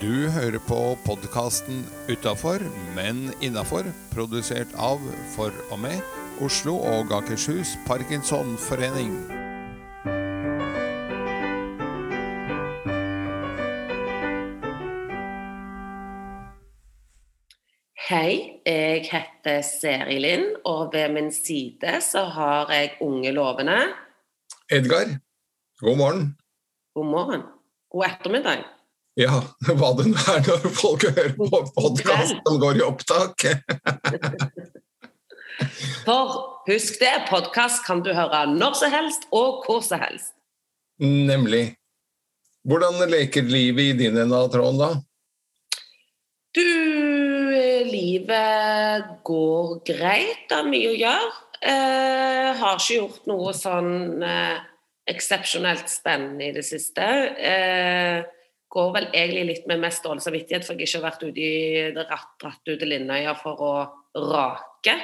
Du hører på podkasten Utafor, men innafor, produsert av, for og med, Oslo og Akershus Parkinsonforening. Hei, jeg heter Seri Lind, og ved min side så har jeg unge lovende. Edgar, god morgen. God morgen. God ettermiddag. Ja, hva det nå er når folk hører på podkast som går i opptak. For husk det, podkast kan du høre når som helst og hvor som helst. Nemlig. Hvordan leker livet i din ende av tråden, da? Du, livet går greit. Det er mye å gjøre. Eh, har ikke gjort noe sånn eh, eksepsjonelt spennende i det siste. Eh, går vel egentlig litt med mest dårlig samvittighet, for jeg ikke har vært ute i dratt, dratt ut til Lindøya for å rake.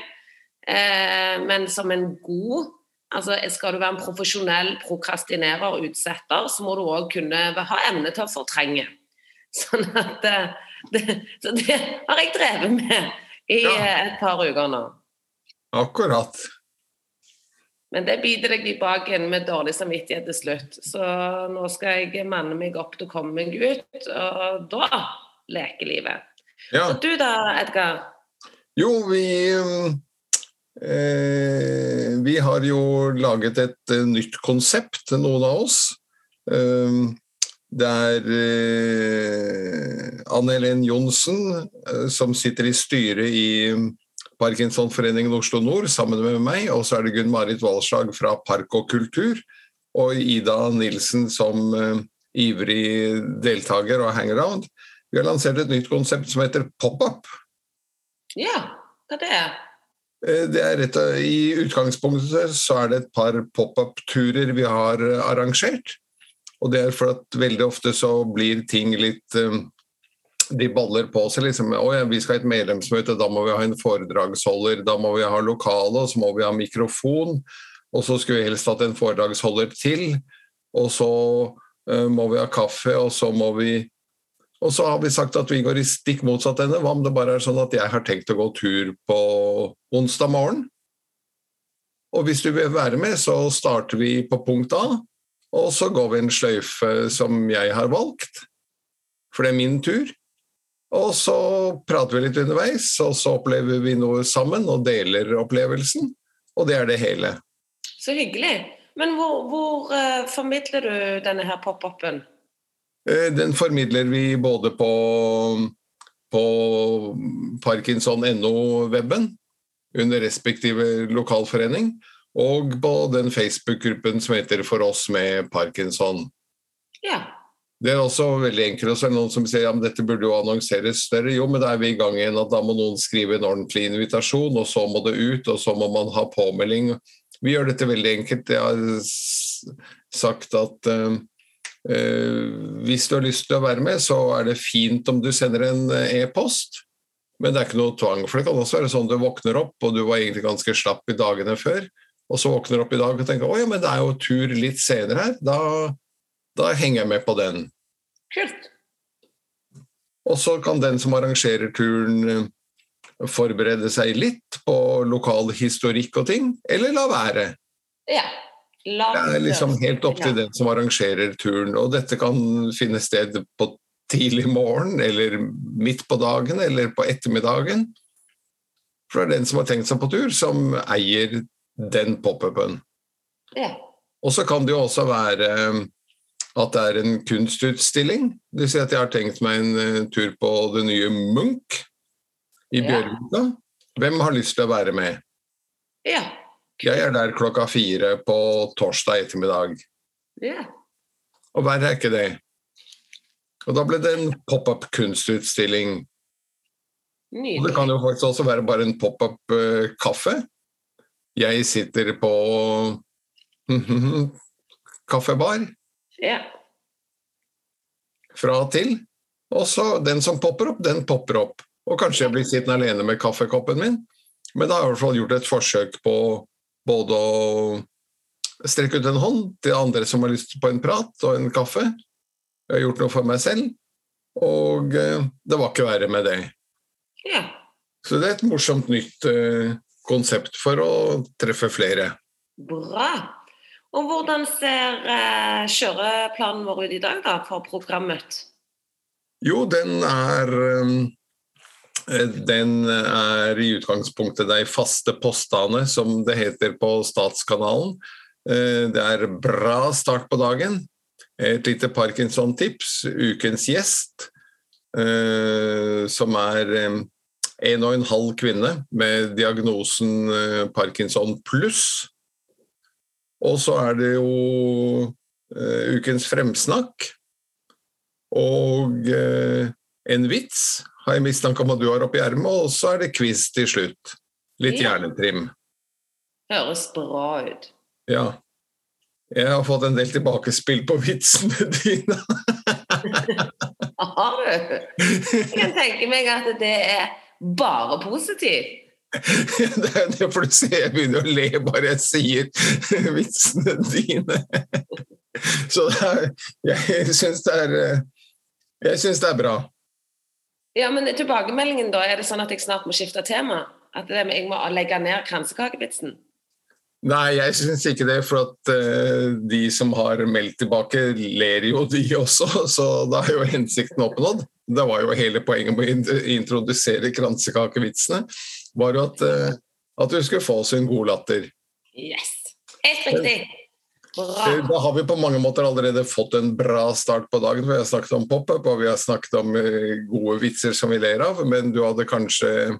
Eh, men som en god altså Skal du være en profesjonell prokrastinerer og utsetter, så må du òg kunne ha evne til å fortrenge. Sånn at eh, det, Så det har jeg drevet med i et par uker nå. Akkurat. Men det biter jeg i baken med dårlig samvittighet til slutt. Så nå skal jeg manne meg opp til å komme meg ut, og da leker livet. Ja. Og du da, Edgar? Jo, vi eh, Vi har jo laget et eh, nytt konsept, noen av oss. Eh, er eh, Anne Helen Johnsen eh, som sitter i styret i Parkinsonforeningen Oslo Nord sammen med meg, og så er det Gunn-Marit Walslag fra Park og kultur, og Ida Nilsen som uh, ivrig deltaker og hangaround. Vi har lansert et nytt konsept som heter Pop-up. Ja, hva det er Eh, Det er rett, og- I utgangspunktet så er det et par pop-up-turer vi har eh, arrangert. Og det er for at veldig ofte så blir ting litt eh, De baller på seg. liksom, ja, Vi skal ha et medlemsmøte, da må vi ha en foredragsholder. Da må vi ha lokale, og så må vi ha mikrofon. Og så skulle vi helst hatt en foredragsholder til. Og så uh, må vi ha kaffe, og så må vi og så har vi sagt at vi går i stikk motsatt ende. Hva om det bare er sånn at jeg har tenkt å gå tur på onsdag morgen? Og hvis du vil være med, så starter vi på punkt A, og så går vi en sløyfe som jeg har valgt, for det er min tur. Og så prater vi litt underveis, og så opplever vi noe sammen og deler opplevelsen. Og det er det hele. Så hyggelig. Men hvor, hvor uh, formidler du denne her pop-upen? Eh, Den formidler vi både på, på parkinson.no-weben, under respektive lokalforening, og på den Facebook-gruppen som heter For oss med parkinson. Ja. Det er også veldig enkelt. Og så er det noen som sier ja, men dette burde jo annonseres større. Jo, men da er vi i gang igjen at da må noen skrive en ordentlig invitasjon, og så må det ut, og så må man ha påmelding. Vi gjør dette veldig enkelt. Jeg har sagt at uh, uh, hvis du har lyst til å være med, så er det fint om du sender en eh, e-post. Men det er ikke noe tvang, for det kan også være sånn du våkner opp, og du var egentlig ganske slapp i dagene før, og så våkner du opp i dag og tenker å ja, men det er jo tur litt senere her. Da, da henger jeg med på den. Kult. Og så kan den som arrangerer turen eh, forberede seg litt på lokal historikk og ting, eller la være. Ja. La Det er liksom helt opp til den som arrangerer turen, og dette kan finne sted på tidlig morgen, eller midt på dagen, eller på ettermiddagen. For det er den som har tenkt seg på tur, som eier den pop-upen. Ja. Og så kan det jo også være eh, at det er en kunstutstilling. Det vil si at jeg har tenkt meg en eh, tur på det nye Munch i Ja. Hvem har lyst til å være med? Ja. Jeg er der klokka fire på torsdag ettermiddag. ja. Og verre er ikke det. Og da ble det en pop-up kunstutstilling. Og det kan jo faktisk også være bare en pop-up uh, kaffe. Jeg sitter på kaffebar. Ja. fra og til. Og så den som popper opp, den popper opp. Og kanskje jeg blir sittende alene med kaffekoppen min, men da har jeg i hvert fall gjort et forsøk på både å strekke ut en hånd til andre som har lyst på en prat og en kaffe. Jeg har gjort noe for meg selv. Og eh, det var ikke verre med det. Ja. Så det er et morsomt nytt eh, konsept for å treffe flere. Bra. Og hvordan ser eh, kjøreplanen vår ut i dag da, for programmet? Jo, den er eh, Den er i utgangspunktet de faste postene, som det heter på Statskanalen. Eh, Det er bra start på dagen. Et lite Parkinson-tips. Ukens gjest, som er eh, en og en halv kvinne med diagnosen Parkinson pluss. Og så er det jo eh, ukens fremsnakk. Og eh, en vits har jeg mistanke om at du har oppi ermet, og så er det quiz til slutt. Litt Ja. hjernetrim. Høres bra ut. Ja. Jeg har fått en del tilbakespill på vitsene dine. Har du? Jeg kan tenke meg at det er bare positivt. Det er for du ser jeg begynner å le bare jeg sier vitsene dine. Så er, jeg syns det er Jeg syns det er bra. Ja, men tilbakemeldingen da, er det sånn at jeg snart må skifte tema? At det, jeg må legge ned kransekakevitsen? Nei, jeg syns ikke det, for at uh, de som har meldt tilbake, ler jo de også, så da er jo hensikten oppnådd. Det var jo hele poenget med å introdusere kransekakevitsene, var jo at, eh, at du skulle få oss en god latter. Yes! Helt riktig. Bra. Eh, Da har vi på mange måter allerede fått en bra start på dagen. Vi har snakket om pop-up og vi har snakket om eh, gode vitser som vi ler av, men du hadde kanskje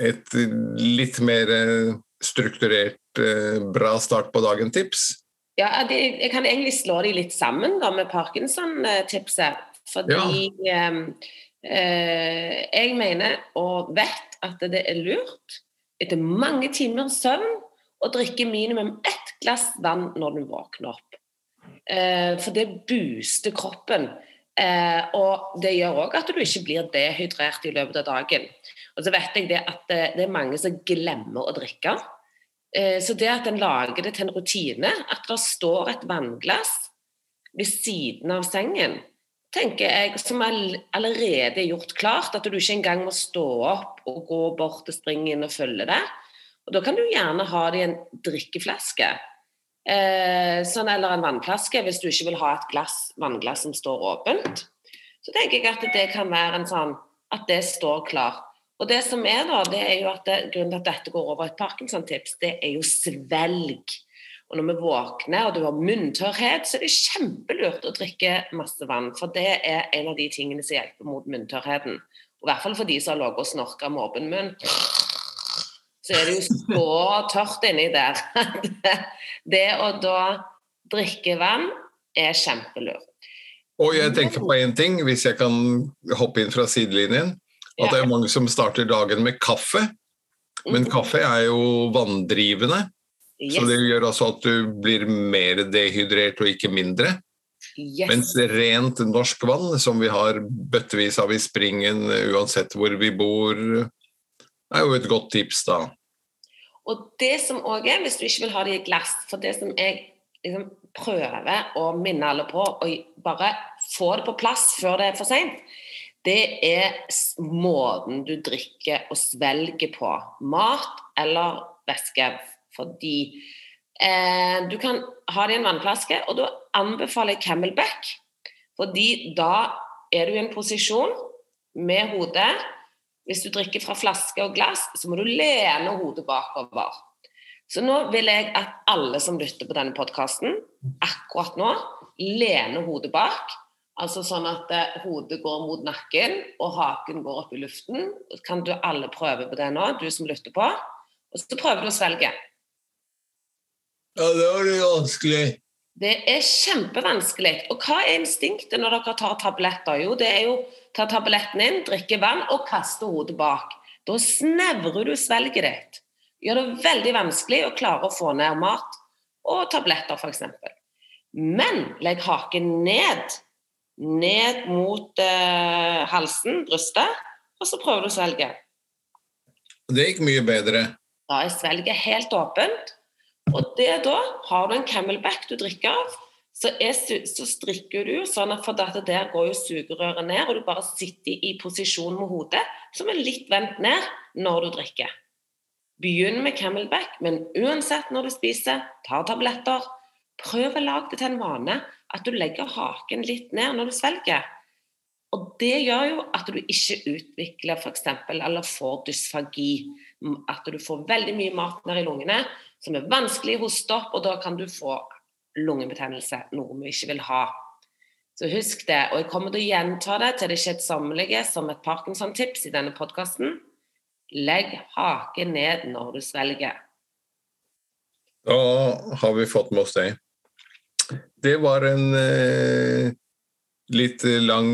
et litt mer strukturert, bra start på dagen-tips? Ja, det, jeg kan egentlig slå de litt sammen da, med Parkinson-tipset. Fordi ja. eh, jeg mener og vet at det er lurt etter mange timers søvn å drikke minimum ett glass vann når du våkner opp. Eh, for det booster kroppen. Eh, og det gjør òg at du ikke blir dehydrert i løpet av dagen. Og så vet jeg det at det, det er mange som glemmer å drikke. Eh, Så det at en lager det til en rutine, at det står et vannglass ved siden av sengen, tenker jeg, som all- allerede er gjort klart, at du ikke engang må stå opp og gå bort til springen og følge det. Og Da kan du gjerne ha det i en drikkeflaske. Eh, sånn, eller en vannflaske, hvis du ikke vil ha et glass, vannglass som står åpent. Så tenker jeg at det kan være en sånn at det står klart. Og det som er da, det er jo at det, grunnen til at dette går over et Parkinson-tips, det er jo svelg. Og når vi våkner og du har munntørrhet, så er det kjempelurt å drikke masse vann. For det er en av de tingene som hjelper mot munntørrheten. Og I hvert fall for de som har ligget og snorka med åpen munn. Så er det jo så tørt inni der. Det å da drikke vann er kjempelurt. Og jeg tenker på én ting, hvis jeg kan hoppe inn fra sidelinjen. At det er mange som starter dagen med kaffe. Men kaffe er jo vanndrivende, Yes. så det gjør altså at du blir mer dehydrert og ikke mindre. yes. Mens rent norsk vann, som vi har bøttevis av i springen uansett hvor vi bor, er jo et godt tips da. Og det som òg er, hvis du ikke vil ha det i glass For det som jeg liksom prøver å minne alle på, og bare få det på plass før det er for seint, det er måten du drikker og svelger på. Mat eller væske. Fordi eh, du kan ha det i en vannflaske, og da anbefaler jeg Camelback. Fordi da er du i en posisjon med hodet hvis du drikker fra flaske og glass, så må du lene hodet bakover. Så nå vil jeg at alle som lytter på denne podkasten, akkurat nå, lener hodet bak. Altså sånn at eh, hodet går mot nakken, og haken går opp i luften. Kan du alle prøve på det nå, du som lytter på? Og så prøver du å svelge. Ja, det var litt vanskelig. Det er kjempevanskelig. Og hva er instinktet når dere tar tabletter? Jo, det er jo ta tabletten inn, drikke vann og kaste hodet bak. Da snevrer du svelget ditt. Gjør det veldig vanskelig å klare å få ned mat og tabletter, f.eks. Men legg haken ned. Ned mot eh, halsen, brystet, og så prøver du å svelge. Det gikk mye bedre. Da er svelget helt åpent. Og det da har du en camelback du drikker av. så, er, så strikker du sånn at for dette der går jo sugerøret ned, og du bare sitter i posisjon med hodet, som er litt vendt ned når du drikker. Begynn med camelback, men uansett når du spiser, ta tabletter. Prøv å lage det til en vane at du legger haken litt ned når du svelger. Og Det gjør jo at du ikke utvikler f.eks. eller får dysfagi. At du får veldig mye mat ned i lungene som er vanskelig å hoste opp, og da kan du få lungebetennelse, noe vi ikke vil ha. Så husk det. Og jeg kommer til å gjenta det til det kjedsommelige som et Parkinson-tips i denne podkasten. Legg haken ned når du svelger. Da har vi fått med oss det. Det var en eh, litt lang,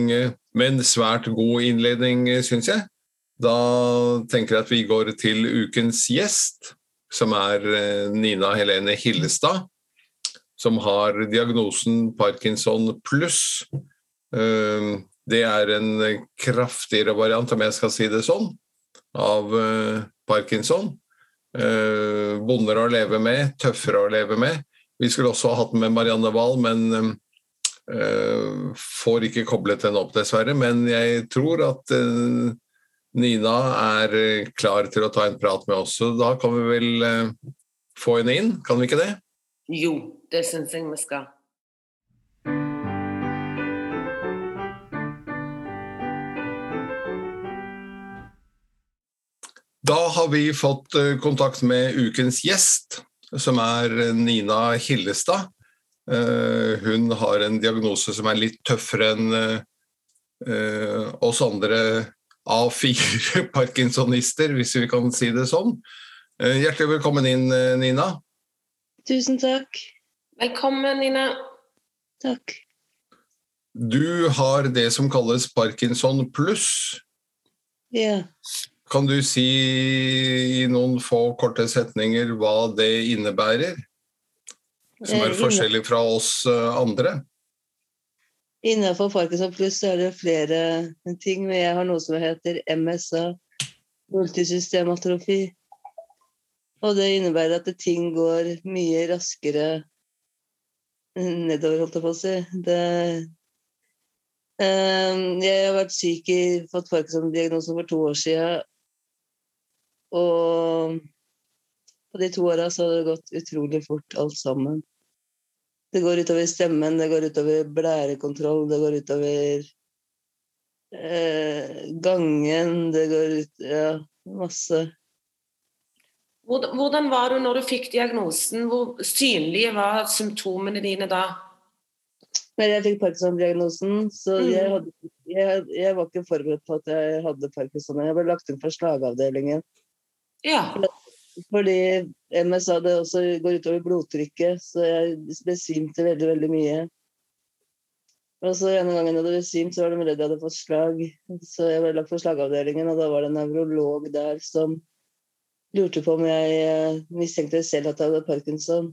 men svært god innledning, syns jeg. Da tenker jeg at vi går til ukens gjest, som er eh, Nina Helene Hillestad som har diagnosen Parkinson pluss. Eh, det er en kraftigere variant, om jeg skal si det sånn, av eh, Parkinson. Vondere å leve med, tøffere å leve med. Vi skulle også ha hatt med Marianne Wahl, men får ikke koblet henne opp, dessverre. Men jeg tror at Nina er klar til å ta en prat med oss, så da kan vi vel få henne inn, kan vi ikke det? Jo, det syns jeg vi skal. Da har vi fått eh, kontakt med ukens gjest, som er Nina Hillestad. Eh, hun har en diagnose som er litt tøffere enn eh, oss andre A4 parkinsonister, hvis vi kan si det sånn. Hjertelig velkommen inn, Nina. Tusen takk. Velkommen, Nina. Takk. Du har det som kalles Parkinson pluss. Ja. Kan du si i noen få korte setninger hva det innebærer? Som er eh, forskjellig fra oss eh, andre? Innenfor Parkinson pluss er det flere ting, men jeg har noe som heter MSA, multisystematrofi. Og det innebærer at ting går mye raskere nedover, holdt jeg på å si. Det, um, jeg har vært syk i fått Parkinson-diagnosen for to år siden. Og på de to åra så har det gått utrolig fort, alt sammen. Det går utover stemmen, det går utover blærekontroll, det går utover eh, gangen, det går ut Ja, masse. Hvordan var du når du fikk diagnosen? Hvor synlige var symptomene dine da? Når jeg fikk Parkinson-diagnosen, så mm. jeg, hadde, jeg, jeg, var ikke forberedt på at jeg hadde Parkinson. Jeg ble lagt inn for slagavdelingen. Ja. Fordi MSA det også går utover blodtrykket, så jeg besvimte veldig, veldig mye. Og så En gang jeg hadde besvimt, så var de redde jeg hadde fått slag. Så jeg ble lagt for slagavdelingen, og da var det en nevrolog der som lurte på om jeg eh, mistenkte selv at jeg hadde parkinson.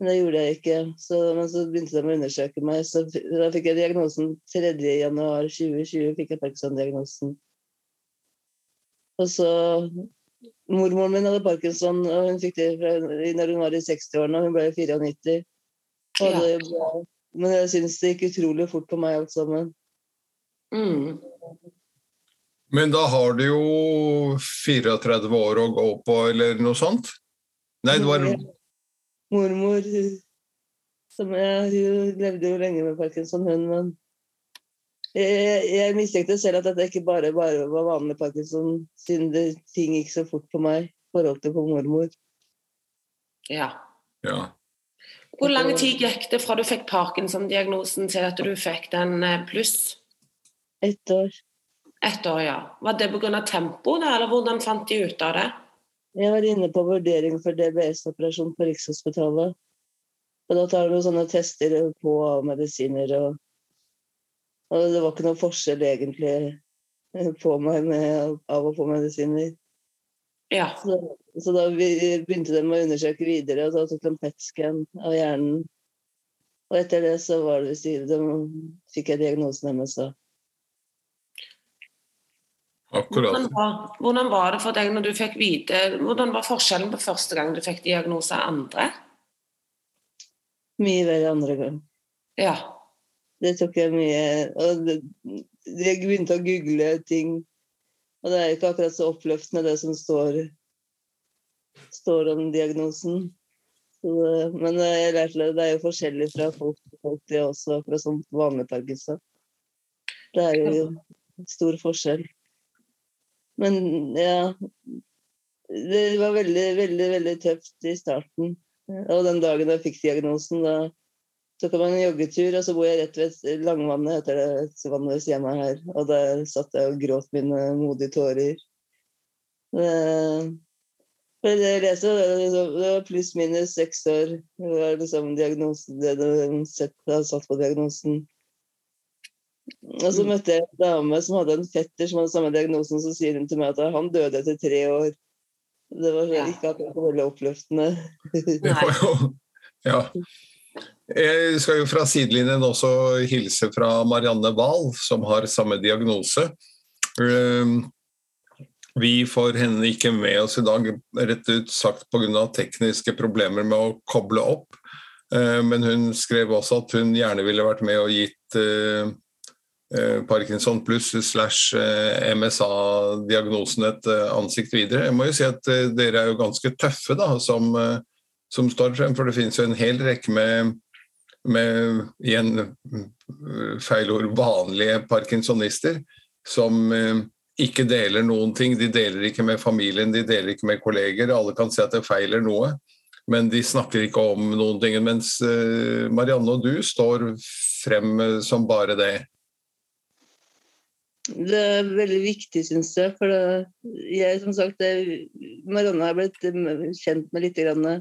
Men det gjorde jeg ikke. Så, men så begynte de å undersøke meg. Så da fikk jeg diagnosen 3.1.2020. fikk jeg Parkinson-diagnosen. Og så Mormoren min hadde parkinson, og hun fikk det fra, når hun var i 60-årene, og hun ble 94. Og det, men jeg syns det gikk utrolig fort på meg alt sammen. Mm. Men da har du jo 34 år å gå på, eller noe sånt? Nei, det var Mormor som jeg, Hun levde jo lenge med parkinson, hun, men jeg, jeg mistenkte selv at dette ikke bare, bare var vanlig parkinson, siden det, ting gikk så fort på meg i forhold til for mormor. Ja. ja. Hvor lang tid gikk det fra du fikk parkinson-diagnosen til at du fikk den eh, pluss? Ett år. Ett år, ja. Var det pga. tempoet, da, eller hvordan fant de ut av det? Jeg var inne på vurdering for DBS-operasjon på Rikshospitalet. Og da tar de sånne tester på medisiner og, og det var ikke noe forskjell egentlig på meg med, av å få medisiner. Ja. Så, så, da begynte de å undersøke videre, og da tok de PET-scan av hjernen. Og etter det så var det, de fikk jeg diagnosen MSA. Akkurat. Hvordan var, hvordan var, det for deg når du fikk vite Hvordan var forskjellen på første gang du fikk diagnose andre? Mye verre andre gang. Ja. Det tok jeg mye og Jeg begynte å google ting, og det er ikke akkurat så oppløftende, det som står, står om diagnosen. Så men jeg lærte det, det er jo forskjellig fra folk til folk, det også, fra sånn vanlig parkinson. Det er jo stor forskjell. Men ja Det var veldig, veldig, veldig tøft i starten. Og den dagen jeg fikk diagnosen, da tok jeg meg en joggetur, og så bor jeg rett ved Langvannet, heter det vannet ved siden av her. Og der satt jeg og gråt mine modige tårer. Det, for det, jeg leser, det, liksom, var pluss-minus seks år. Det var liksom diagnosen, det de hadde satt på diagnosen. Og så møtte jeg en dame som hadde en fetter som hadde samme diagnosen, så sier hun til meg at han døde etter tre år. Det var Ja. ikke akkurat så veldig oppløftende. Nei. ja. Jeg skal jo fra sidelinjen også hilse fra Marianne Wahl, som har samme diagnose. Ehm, Vi får henne ikke med oss i dag, rett ut sagt pga. tekniske problemer med å koble opp. Eh, Men hun skrev også at hun gjerne ville vært med og gitt eh, eh, Parkinson pluss slash eh, MSA-diagnosen et ansikt videre. Jeg må jo si at dere er jo ganske tøffe da, som, som står frem, for det finnes jo en hel rekke med, med igjen feilord, feil ord, vanlige parkinsonister som eh, ikke deler noen ting. De deler ikke med familien, de deler ikke med kolleger. Alle kan se at det feiler noe, men de snakker ikke om noen ting. Mens eh, Marianne og du står frem eh, som bare det. Det er veldig viktig, syns jeg. For jeg, som sagt, det, Marianne har blitt kjent med litt grann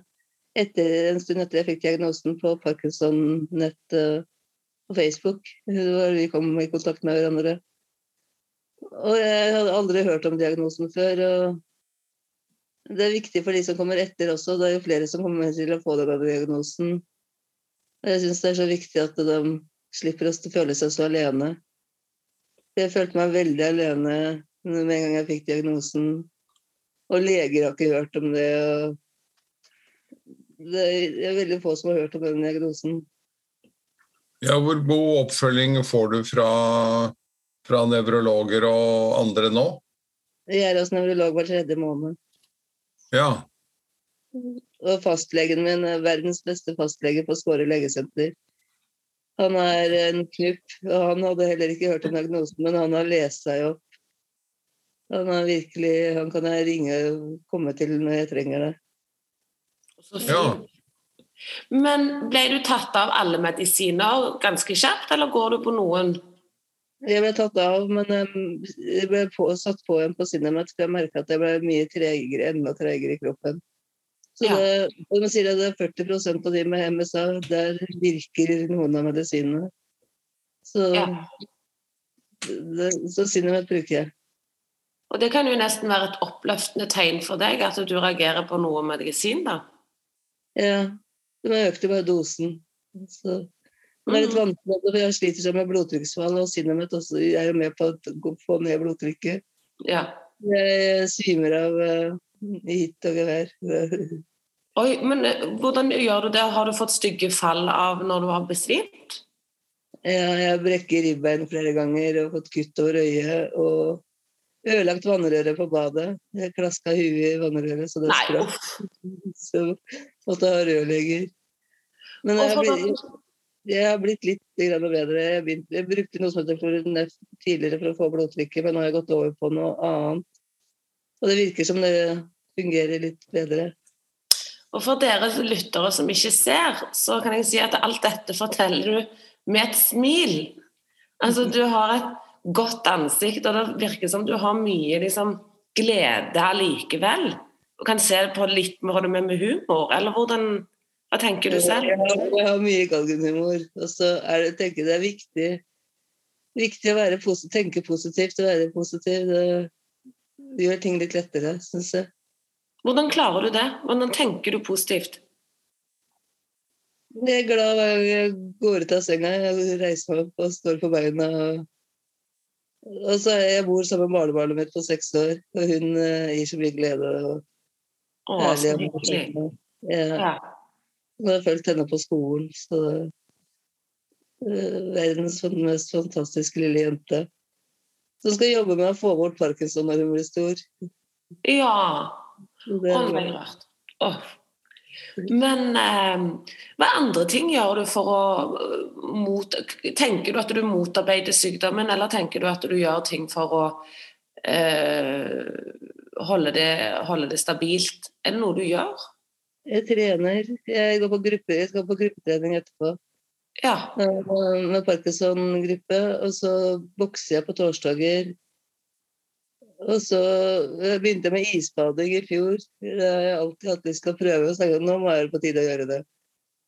etter, en stund etter jeg fikk diagnosen på Parkinson-nett og på Facebook. Vi kom i kontakt med hverandre. Og jeg hadde aldri hørt om diagnosen før. og Det er viktig for de som kommer etter også. Det er jo flere som kommer til å få denne diagnosen. Og Jeg syns det er så viktig at de slipper å føle seg så alene. Jeg følte meg veldig alene med en gang jeg fikk diagnosen. Og leger har ikke hørt om det. Og det er veldig få som har hørt om den diagnosen. Ja, Hvor god oppfølging får du fra, fra nevrologer og andre nå? Jeg er hos nevrolog hver tredje måned. Ja, Og fastlegen min er verdens beste fastlege på Skåre legesenter. Han er en knupp, og han hadde heller ikke hørt om diagnosen, men han har lest seg opp. Han, er virkelig, han kan jeg ringe og komme til når jeg trenger det. Ja. Men ble du tatt av alle medisiner ganske kjapt, eller går du på noen? Jeg ble tatt av, men jeg ble på, satt på en på sinemet for jeg merka at jeg ble mye tregere, enda tregere i kroppen. Så Ja. det, og man sier at det er 40% av de med MSA, der virker noen av medisinene. Så, Ja. det, så sinemet bruker jeg. Og det kan jo nesten være et oppløftende tegn for deg at du reagerer på noe medisin, da. Ja, jeg økte bare dosen. Så, det er litt Mm. vanskelig, for jeg sliter sånn med blodtrykksfall, og Cinemat også er jo med på å få ned blodtrykket. Ja. Jeg svimer av eh, i hit og gevær. Oi, men eh, hvordan gjør du det? Har du fått stygge fall av når du har besvimt? Ja, jeg brekker ribbein flere ganger og fått kutt over øyet. Og ødelagt vannrøret på badet. Jeg klaska huet i vannrøret, så det uff. Så måtte ha rørlegger. Men jeg har, blitt, jeg har blitt litt bedre. Jeg, begynte, jeg brukte noe som heter Florinef tidligere for å få blodtrykket, men nå har jeg gått over på noe annet. Og det virker som det fungerer litt bedre. Og for dere lyttere som ikke ser, så kan jeg si at alt dette forteller du med et smil. Altså, du har et godt ansikt, og det virker som du har mye liksom, glede allikevel. Du kan se på litt med, med, med humor, eller hvordan Hva tenker du selv? Jeg har, mye galgenhumor. Og så er det, tenker jeg det er viktig, viktig å være posi- tenke positivt og være positiv. Det gjør ting litt lettere, syns jeg. Hvordan klarer du det? Hvordan tenker du positivt? Jeg er glad hver gang jeg går ut av senga. Jeg reiser meg opp og står på beina. Og så er jeg bor sammen med barnebarnet mitt på seks år, og hun eh, gir så mye glede. og Å, så hyggelig. Ja. Ja. Jeg har fulgt henne på skolen, så uh, Verdens mest fantastiske lille jente. Som skal jobbe med å få bort parkinson når hun blir stor. Ja. Så det er rart. Oh. Men eh, hva andre ting gjør du for å eh, mot... Tenker du at du motarbeider sykdommen, eller tenker du at du gjør ting for å eh, holde, det, holde det stabilt? Er det noe du gjør? Jeg trener. Jeg går på gruppe, jeg skal på gruppetrening etterpå. Ja. eh, Med Parkinson-gruppe. Og så bokser jeg på torsdager. Og så eh, begynte jeg med isbading i fjor. Det har jeg alltid hatt lyst til å prøve. Så jeg, nå må det på tide å gjøre det.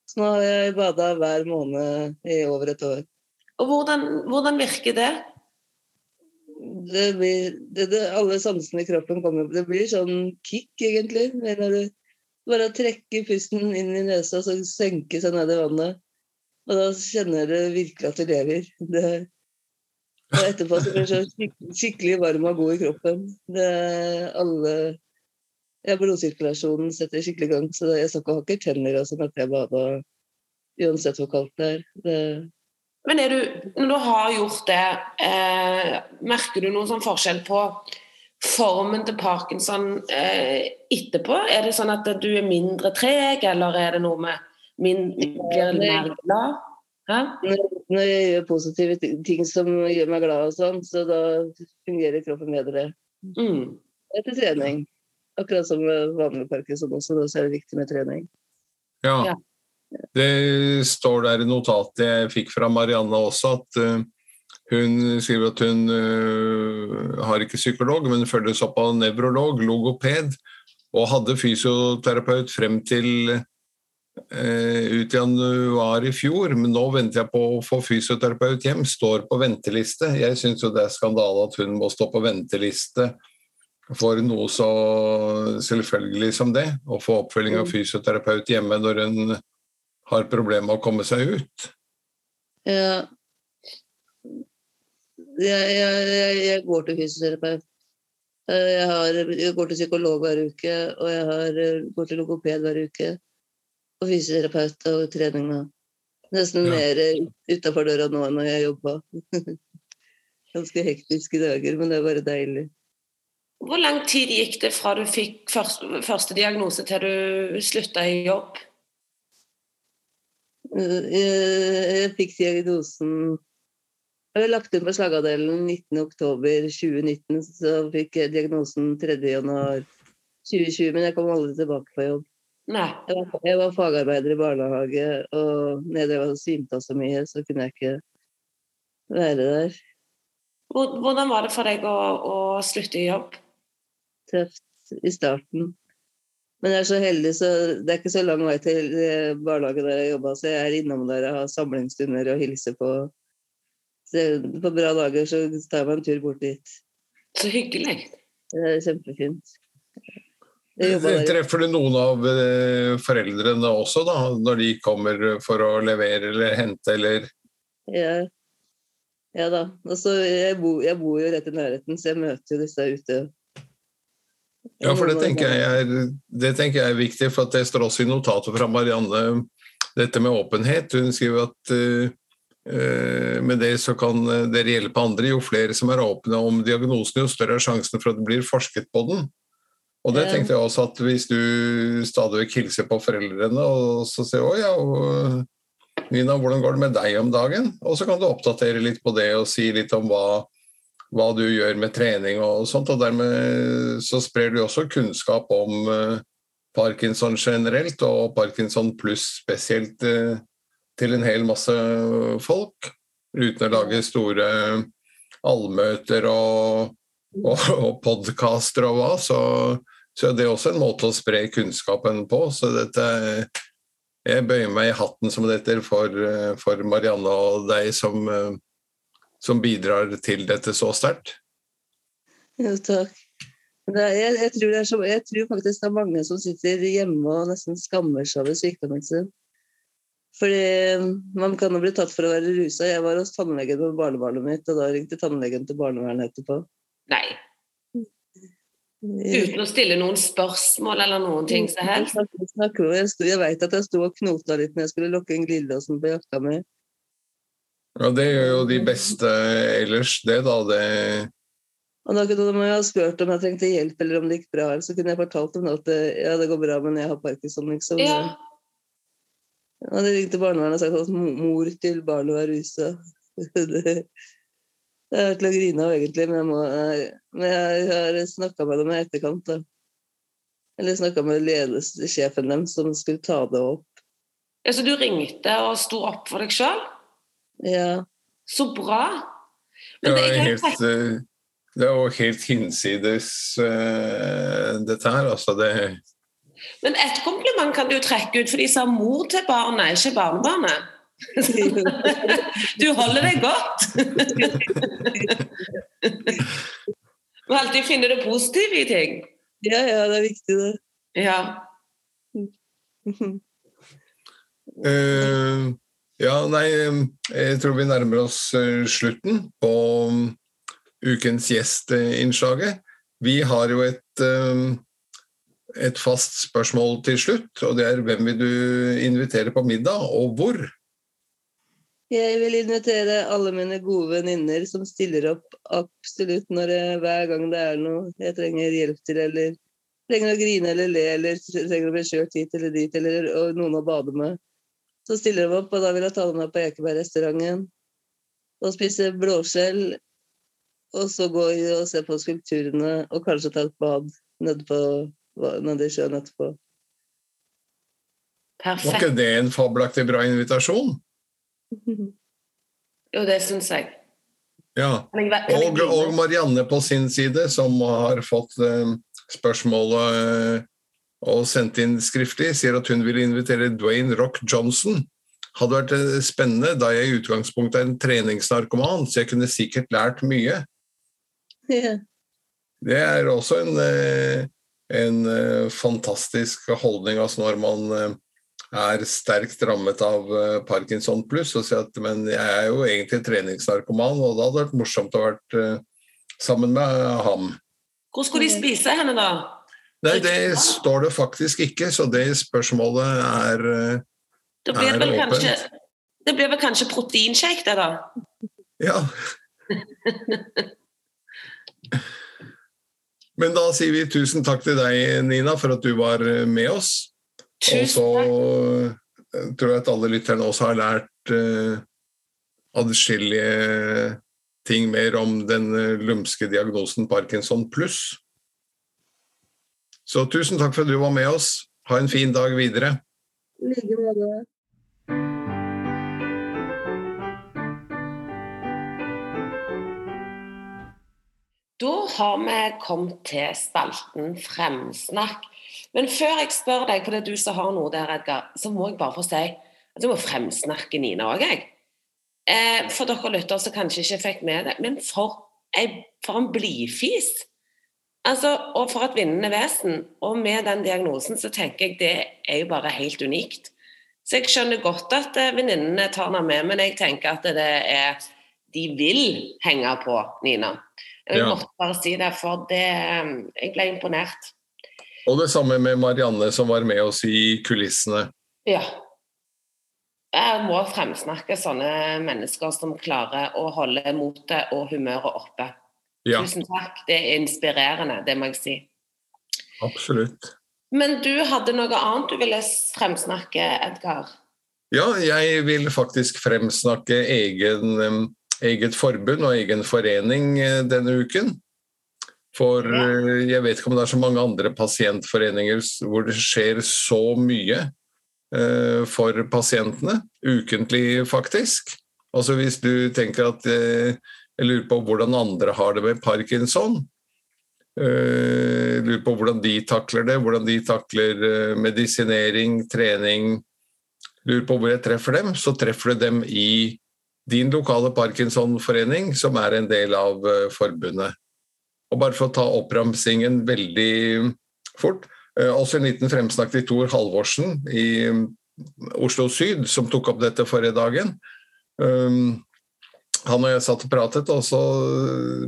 Så nå har jeg bada hver måned i over et år. Og hvordan, hvordan virker det? Det blir, det, det, alle sansene i kroppen kommer Det blir sånn kick, egentlig. Når du bare trekker pusten inn i nesa, så senker seg ned i vannet. Og da kjenner du virkelig at du lever. Det, og etterpå så blir du så skikkelig, skikkelig varm og god i kroppen. Det alle ja, Blodsirkulasjonen setter skikkelig i gang, så jeg skal ikke ha ikke tenner og sånn etter jeg bada, uansett hvor kaldt det er. Det, Men er du, når du har gjort det, eh, merker du noen sånn forskjell på formen til parkinson eh, etterpå? Er det sånn at du er mindre treg, eller er det noe med min, Blir mer glad? Når, når jeg gjør positive ting som gjør meg glad og sånn, så da fungerer kroppen bedre. Mm. Etter trening. Akkurat som med vanlig parkinson også, da, så er det viktig med trening. Ja. Ja. Det står der i notatet jeg fikk fra Marianne også, at eh, hun skriver at hun eh, har ikke psykolog, men følges opp av nevrolog, logoped, og hadde fysioterapeut frem til eh, ut i januar i fjor, men nå venter jeg på å få fysioterapeut hjem, står på venteliste. Jeg syns jo det er skandale at hun må stå på venteliste for noe så selvfølgelig som det, å få oppfølging av fysioterapeut hjemme når hun har problemer med å komme seg ut. Ja. Jeg, jeg, jeg, går til fysioterapeut. Eh, Jeg, har, jeg går til psykolog hver uke, og jeg har, går til logoped hver uke. Og fysioterapeut og trening. Nesten Ja. mer utafor døra nå enn når jeg jobba. Ganske hektiske dager, men det er bare deilig. Hvor lang tid gikk det fra du fikk første, første diagnose til du slutta i jobb? Eh, Jeg, jeg fikk diagnosen Jeg ble lagt inn på slagavdelen 19.10.2019, så fikk jeg diagnosen 3.1.2020, men jeg kom aldri tilbake på jobb. Nei. Jeg var, jeg var fagarbeider i barnehage, og når jeg svimte av så mye, så kunne jeg ikke være der. Hvordan var det for deg å, å slutte i jobb? Tøft i starten. Men jeg er så heldig, så det er ikke så lang vei til eh, barnehagen der jeg jobba, så jeg er innom der og har samlingsstunder og hilser på. Så på bra dager så tar jeg meg en tur bort dit. Så hyggelig. Det er kjempefint. Jeg. Treffer du noen av eh, foreldrene også, da, når de kommer for å levere eller hente, eller Ja, ja da. Altså, jeg, bor, jeg bor jo rett i nærheten, så jeg møter jo disse ute. Ja, for det tenker jeg er, det tenker jeg er viktig, for at det står også i notatet fra Marianne dette med åpenhet. Hun skriver at eh, med det så kan eh, dere hjelpe andre. Jo flere som er åpne om diagnosen, jo større er sjansen for at det blir forsket på den. Og det tenkte jeg også at hvis du stadig vekk hilser på foreldrene og så sier å ja, Nina, hvordan går det med deg om dagen? Og så kan du oppdatere litt på det og si litt om hva, hva du gjør med trening og sånt. Og dermed så sprer du også kunnskap om eh, parkinson generelt, og parkinson pluss spesielt eh, til en hel masse folk. Uten å lage store allmøter og, og, og podkaster og hva. Så, så det er også en måte å spre kunnskapen på. Så dette Jeg bøyer meg i hatten som det heter for, eh, for Marianne og deg som, eh, som bidrar til dette så sterkt. Jo, takk. Det jeg, jeg, tror det er så, jeg tror faktisk det er mange som sitter hjemme og nesten skammer seg over sykdommen sin. Fordi man kan jo bli tatt for å være rusa. Jeg var hos tannlegen med barnebarnet mitt, og da ringte tannlegen til barnevernet etterpå. Nei. Uten å stille noen spørsmål eller noen ting som helst? Jeg, jeg, jeg vet at jeg sto og knota litt når jeg skulle lukke inn glidelåsen på jakka mi. Ja, det gjør jo de beste ellers, det da. Det, Og da kunne de ha spurt om jeg trengte hjelp eller om det gikk bra, eller så kunne jeg fortalt dem at det, ja, det går bra, men jeg har parkinson, liksom. Ja. Og de ringte barnevernet og sagt at mor til barnet var rusa. Det, det er til å grine av, egentlig, men jeg, må, jeg, men jeg har snakka med dem i etterkant. da. Eller snakka med ledelsessjefen dem som skulle ta det opp. Ja, Så du ringte og sto opp for deg sjøl? Ja. Så bra! Men det, er helt, eh, det er jo helt hinsides uh, dette her, altså. Det, men et kompliment kan du trekke ut, for de sa mor til barnet, ikke barnebarnet. Du holder deg godt. Må alltid finne det positive i ting. ja, ja, det er viktig, det. Ja. Eh, ja, nei, jeg tror vi nærmer oss eh, slutten på ukens gjestinnslaget. Vi har jo et, et fast spørsmål til slutt, og det er hvem vil du invitere på middag, og hvor? Jeg vil invitere alle mine gode venninner som stiller opp absolutt når jeg, hver gang det er noe jeg trenger hjelp til, eller trenger å grine eller le, eller trenger å bli kjørt hit eller dit, eller noen å bade med. Så stiller de opp, og da vil jeg ta dem med på Ekebergrestauranten og spise blåskjell, og så gå i og se på skulpturene, og kanskje ta et bad nede, på, nede i sjøen etterpå. Var ikke det en fabelaktig bra invitasjon? Jo, det syns jeg. Ja. Og, og Marianne på sin side, som har fått eh, spørsmålet eh, og sendte inn skriftlig, sier at hun ville invitere Dwayne Rock Johnson. Hadde vært eh, spennende, da jeg i utgangspunktet er en treningsnarkoman, så jeg kunne sikkert lært mye. Ja. Det er også en, eh, en eh, fantastisk holdning altså når man er sterkt rammet av Parkinson pluss, og at men jeg er jo egentlig treningsnarkoman, og da hadde det vært morsomt å være vært sammen med ham. Hvor skulle de spise henne, da? Nei, det står det faktisk ikke, så det spørsmålet er eh, Det blir Er vel åpent. kanskje, det blir vel kanskje proteinshake, det, da? Ja. Men da sier vi tusen takk til deg, Nina, for at du var eh, med oss. Og så eh, tror jeg at alle lytterne også har lært uh, adskillige ting mer om den lumske diagnosen Parkinson pluss. Så tusen takk for at du var med oss. Ha en fin dag videre. I like måte. Da har vi kommet til spalten Fremsnakk. Men før jeg spør deg, for det er du som har noe der, Edgar, så må jeg bare få si at du må fremsnakke Nina òg, jeg. Eh, for dere lyttere som kanskje ikke fikk med det, men for, ei- for en blidfis. Altså, og for et vinnende vesen. Og med den diagnosen så tenker jeg det er jo bare helt unikt. Så jeg skjønner godt at eh, venninnene tar henne med, men jeg tenker at det er De vil henge på Nina. Jeg Ja. måtte bare si det, for det eh, Jeg ble imponert. Og det samme med Marianne, som var med oss i kulissene. Ja. Jeg må fremsnakke sånne mennesker som klarer å holde motet og humøret oppe. Ja, Tusen takk. Det er inspirerende, det må jeg si. absolutt. Men du hadde noe annet du ville fremsnakke, Edgar? Ja, jeg vil faktisk fremsnakke egen, eget forbund og egen forening eh, denne uken. For eh, jeg vet ikke om det er så mange andre pasientforeninger hvor det skjer så mye eh, for pasientene. Ukentlig, faktisk. Altså hvis du tenker at Jeg lurer på hvordan andre har det med parkinson. Jeg lurer på hvordan de takler det, hvordan de takler eh, medisinering, trening, Jeg lurer på hvor jeg treffer dem, så treffer du dem i din lokale Parkinson-forening, som er en del av eh, forbundet. Og bare for å ta oppramsingen veldig fort eh, Også en liten fremsnakk til Tor Halvorsen i mm, Oslo Syd, som tok opp dette forrige dagen. Um, han og jeg satt og pratet, og så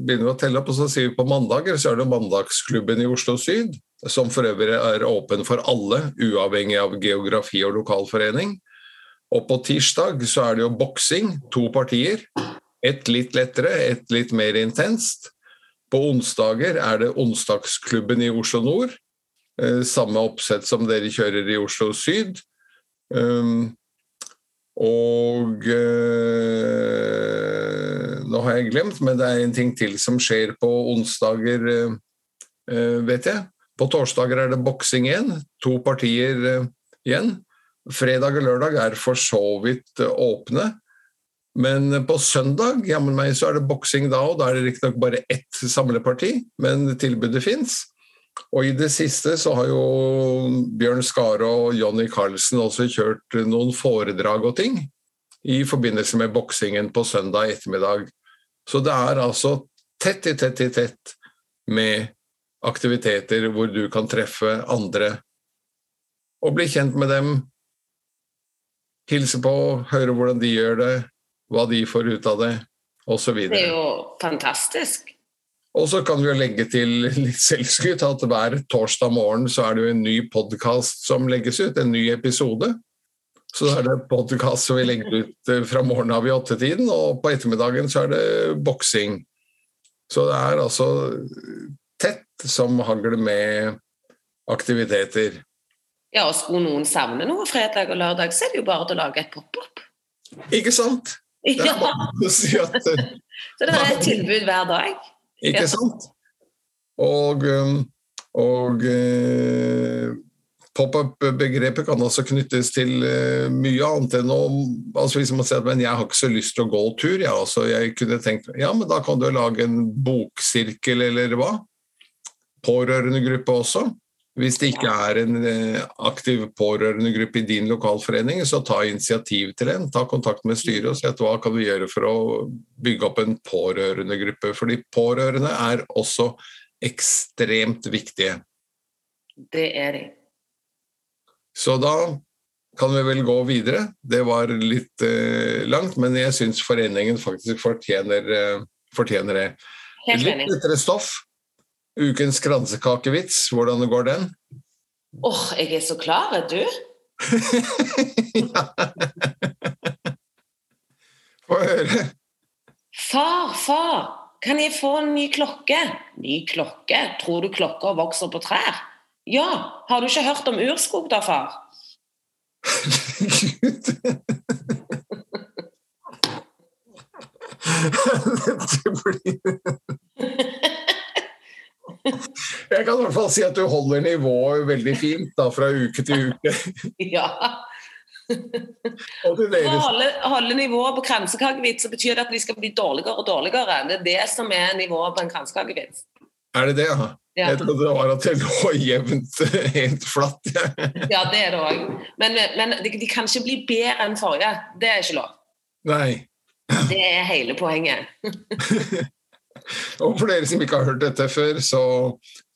begynner vi å telle opp, og så sier vi på mandager så er det Mandagsklubben i Oslo Syd, som for øvrig er åpen for alle, uavhengig av geografi og lokalforening. Og på tirsdag så er det jo boksing, to partier. Et litt lettere, et litt mer intenst. På onsdager er det Onsdagsklubben i Oslo Nord. Eh, samme oppsett som dere kjører i Oslo Syd. Um, og øh, Nå har jeg glemt, men det er en ting til som skjer på onsdager, øh, vet jeg. På torsdager er det boksing igjen. To partier øh, igjen. Fredag og lørdag er for så vidt åpne. Men på søndag jammen meg, så er det boksing da, og da er det riktignok bare ett samleparti, men tilbudet fins. Og i det siste så har jo Bjørn Skare og Jonny Carlsen også kjørt noen foredrag og ting i forbindelse med boksingen på søndag ettermiddag. Så det er altså tett i tett i tett med aktiviteter hvor du kan treffe andre og bli kjent med dem, hilse på, høre hvordan de gjør det, hva de får ut av det, osv. Det er jo fantastisk. Og så kan vi jo legge til litt selvskryt at hver torsdag morgen så er det jo en ny podkast som legges ut, en ny episode. Så da er det podkast som vi legger ut eh, fra morgenen av i åttetiden, og på ettermiddagen så er det boksing. Så det er altså tett som hagl med aktiviteter. Ja, og skulle noen savne noe fredag og lørdag, så er det jo bare til å lage et pop-opp. Ikke sant? Det Ja. er bare å si at eh, Så det er et tilbud hver dag. Ikke sant? Og, um, og eh, pop-up-begrepet kan også knyttes til eh, mye annet enn å altså Hvis man sier at men jeg har ikke så lyst til å gå tur, ja, altså jeg kunne tenkt ja, men da kan du lage en boksirkel eller hva? Pårørendegruppe også. Hvis det ikke er en eh, aktiv pårørendegruppe i din lokalforening, så ta initiativ til en. Ta kontakt med styret og si at hva kan vi gjøre for å bygge opp en pårørendegruppe. Fordi pårørende er også ekstremt viktige. Det er de. Så da kan vi vel gå videre. Det var litt uh, langt, men jeg syns foreningen faktisk fortjener, uh, fortjener det. Litt lettere stoff. Ukens kransekakevits, hvordan går den? Åh, jeg er så klar, er du? Få høre. Far, far, kan jeg få en ny klokke? Ny klokke? Tror du klokka vokser på trær? Ja, har du ikke hørt om urskog da, far? Herregud. Dette blir Jeg kan i hvert fall si at du holder nivået veldig fint da, fra uke til uke. Ja. Og Å holde, nivået på kransekakevits, så betyr det at de skal bli dårligere og dårligere. Det er det som er nivået på en kransekakevits. Er det det, ja? Ja. Jeg trodde det var at det lå jevnt helt flatt. Ja. ja, det er det òg. Men, men de, de kan ikke bli bedre enn forrige. Det er ikke lov. Nei. Det er hele poenget. Og for dere som ikke har hørt dette før, så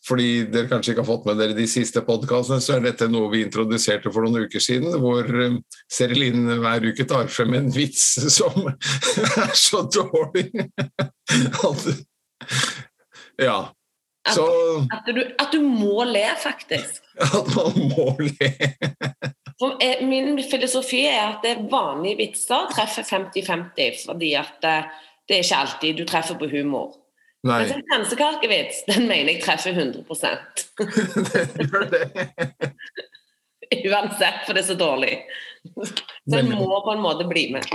fordi dere kanskje ikke har fått med dere de siste podkastene, så er dette noe vi introduserte for noen uker siden, hvor eh, Serelin hver uke tar frem en vits som er så dårlig at Ja. Så At du, at du må le, faktisk. at man må le. For min filosofi er at det vanlige vitser treffer 50-50, fordi at eh, det er ikke alltid du treffer på humor. Nei, Mens en kransekakevits, den mener jeg treffer 100 det gjør det. Uansett, for det er så dårlig. Så en må på en måte bli med.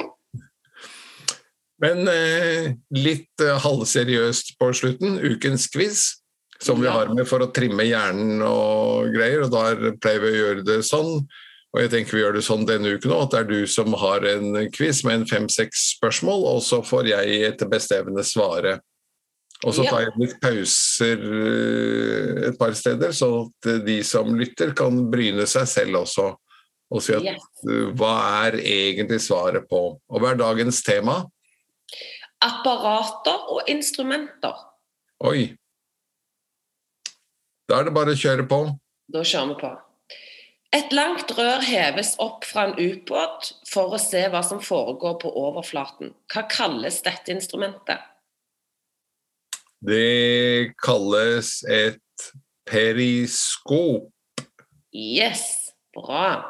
Men eh, litt eh, halvseriøst på slutten. Ukens quiz, som vi har med for å trimme hjernen og greier. Og der pleier vi å gjøre det sånn. Og jeg tenker vi gjør det sånn denne uken òg, at det er du som har en quiz med en fem-seks spørsmål, og så får jeg etter beste evne svare. Og så tar jeg litt pauser eh, et par steder, så at de som lytter kan bryne seg selv også. Og si at Yes. eh, hva er egentlig svaret på? Og hva er dagens tema? Apparater og instrumenter. Oi. Da er det bare å kjøre på. Da kjører vi på. Et langt rør heves opp fra en ubåt for å se hva som foregår på overflaten. Hva kalles dette instrumentet? Det kalles et periskop. Yes, bra.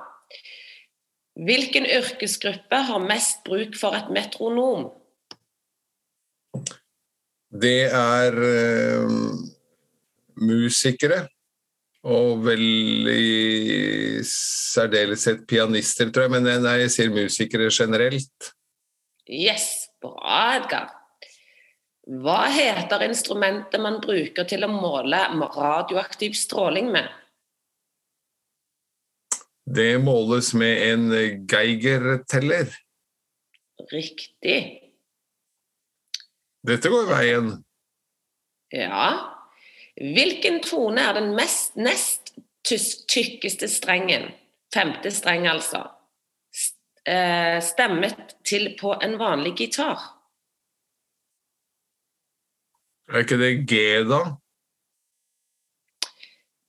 Hvilken yrkesgruppe har mest bruk for et metronom? Det er eh, musikere. Og vel i særdeleshet pianister, tror jeg. Men nei, jeg sier musikere generelt. Yes, bra, Edgar. Hva heter instrumentet man bruker til å måle radioaktiv stråling med? Det måles med en Geiger-teller. Riktig. Dette går veien. Ja. Hvilken tone er den mest, nest tykkeste strengen? Femte streng, altså. Eh, Stemmet til på en vanlig gitar. Er ikke det G, da?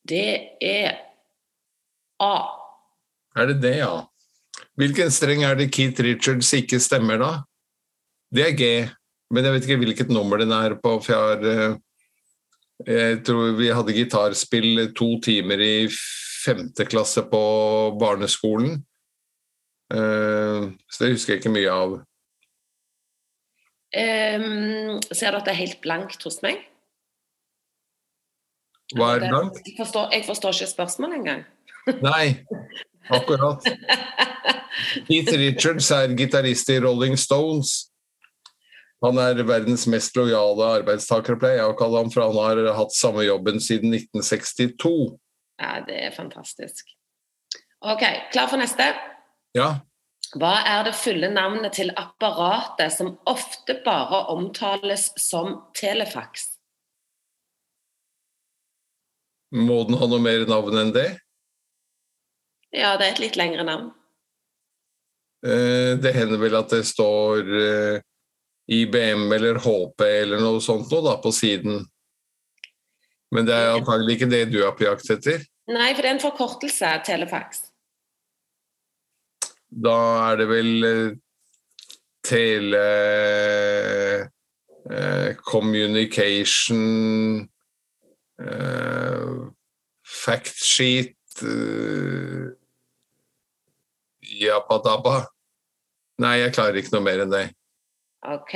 Det er A. Er det det, ja? Hvilken streng er det Keith Richards ikke stemmer, da? Det er G, men jeg vet ikke hvilket nummer den er på, for jeg har eh, Jeg tror vi hadde gitarspill to timer i femte klasse på barneskolen. Eh, Så det husker jeg ikke mye av. Um, ser du at det er helt blankt hos meg? Hva er blankt? Jeg forstår, jeg forstår ikke spørsmålet engang. Nei, akkurat. Keith Richards er gitarist i Rolling Stones. Han er verdens mest lojale arbeidstaker, pleier jeg å kalle ham, for han har hatt samme jobben siden 1962. Ja, det er fantastisk. Ok, klar for neste. Ja, Hva er det fulle navnet til apparatet som ofte bare omtales som telefax? må den ha noe mer navn enn det? Ja, det er et litt lengre navn. Eh, Det hender vel at det står eh, IBM eller HP eller noe sånt noe da, på siden. Men det er antagelig ikke det du er på jakt etter. Nei, for det er en forkortelse, telefax. Da er det vel eh, tele eh, Communication eh, Factsheet eh, Jabba-dabba. Nei, jeg klarer ikke noe mer enn det. Ok.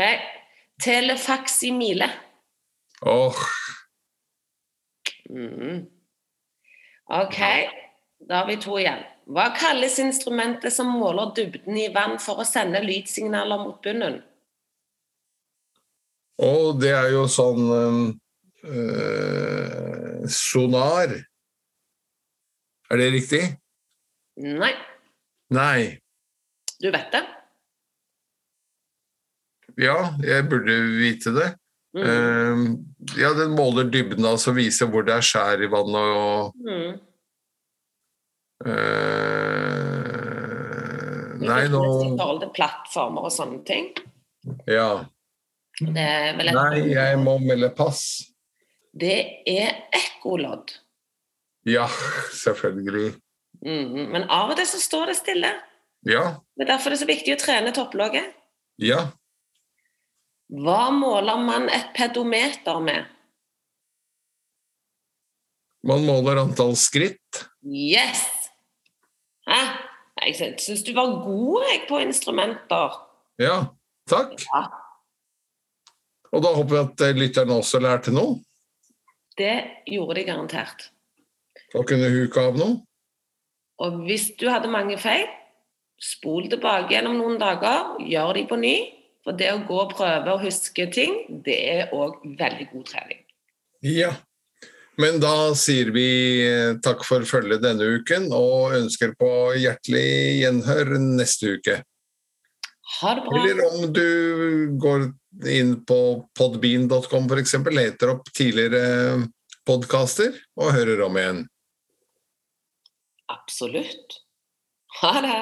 Telefaksimile. Åh, Mhm. Ok, da har vi to igjen. Hva kalles instrumentet som måler dybden i vann for å sende lydsignaler mot bunnen? og det er jo sånn eh, Sonar. Er det riktig? Nei, Nei. du vet det. Ja, jeg burde vite det. Mm. Eh, ja, den måler dybden, altså viser hvor det er skjær i vannet og mm. uh, Nei, nå I forhold til plattformer og sånne ting. Ja. Det vel et Nei, jeg må melde pass. Det er ekkolodd. Ja, selvfølgelig. Mm, Men av og til så står det stille. Ja. Det er derfor det er så viktig å trene topplogget. Ja. Hva måler man et pedometer med? Man måler antall skritt. Yes! Hæ? Jeg syns du var god jeg, på instrumenter. Ja, takk. Ja. Og da håper vi at eh, lytterne også lærte noe. Det gjorde de garantert. Da kunne huke av noe. Og hvis du hadde mange feil, spol tilbake gjennom noen dager, gjør de på ny. For det å gå og prøve å huske ting, det er òg veldig god trening. Ja. Men da sier vi eh, takk for følget denne uken, og ønsker på hjertelig gjenhør neste uke. Ha det bra. Eller om du går inn på podbean.com f.eks., leter opp tidligere podkaster og hører om igjen. Absolutt. Ha det.